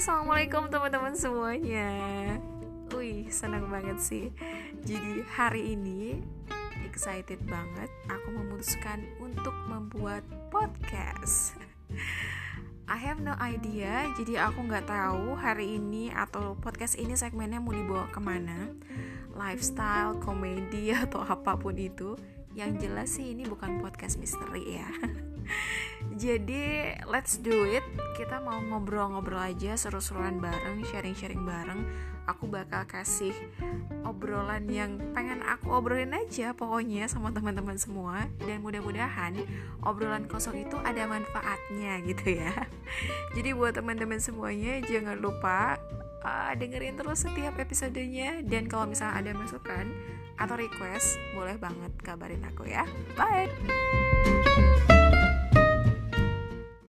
Assalamualaikum teman-teman semuanya. Wih senang banget sih. Jadi hari ini excited banget Aku memutuskan untuk membuat podcast. I have no idea Jadi aku nggak tahu hari ini Atau podcast ini segmennya mau dibawa ke mana. Lifestyle, komedi atau apa pun itu. Yang jelas sih ini bukan podcast misteri ya Jadi let's do it. Kita mau ngobrol-ngobrol aja Seru-seruan bareng, sharing-sharing bareng. Aku bakal kasih obrolan yang pengen aku obrolin aja Pokoknya sama teman-teman semua. Dan mudah-mudahan obrolan kosong itu ada manfaatnya gitu ya. Jadi buat teman-teman semuanya Jangan lupa uh, dengerin terus setiap episodenya. Dan kalau misalnya ada masukan atau request Boleh banget kabarin aku ya. Bye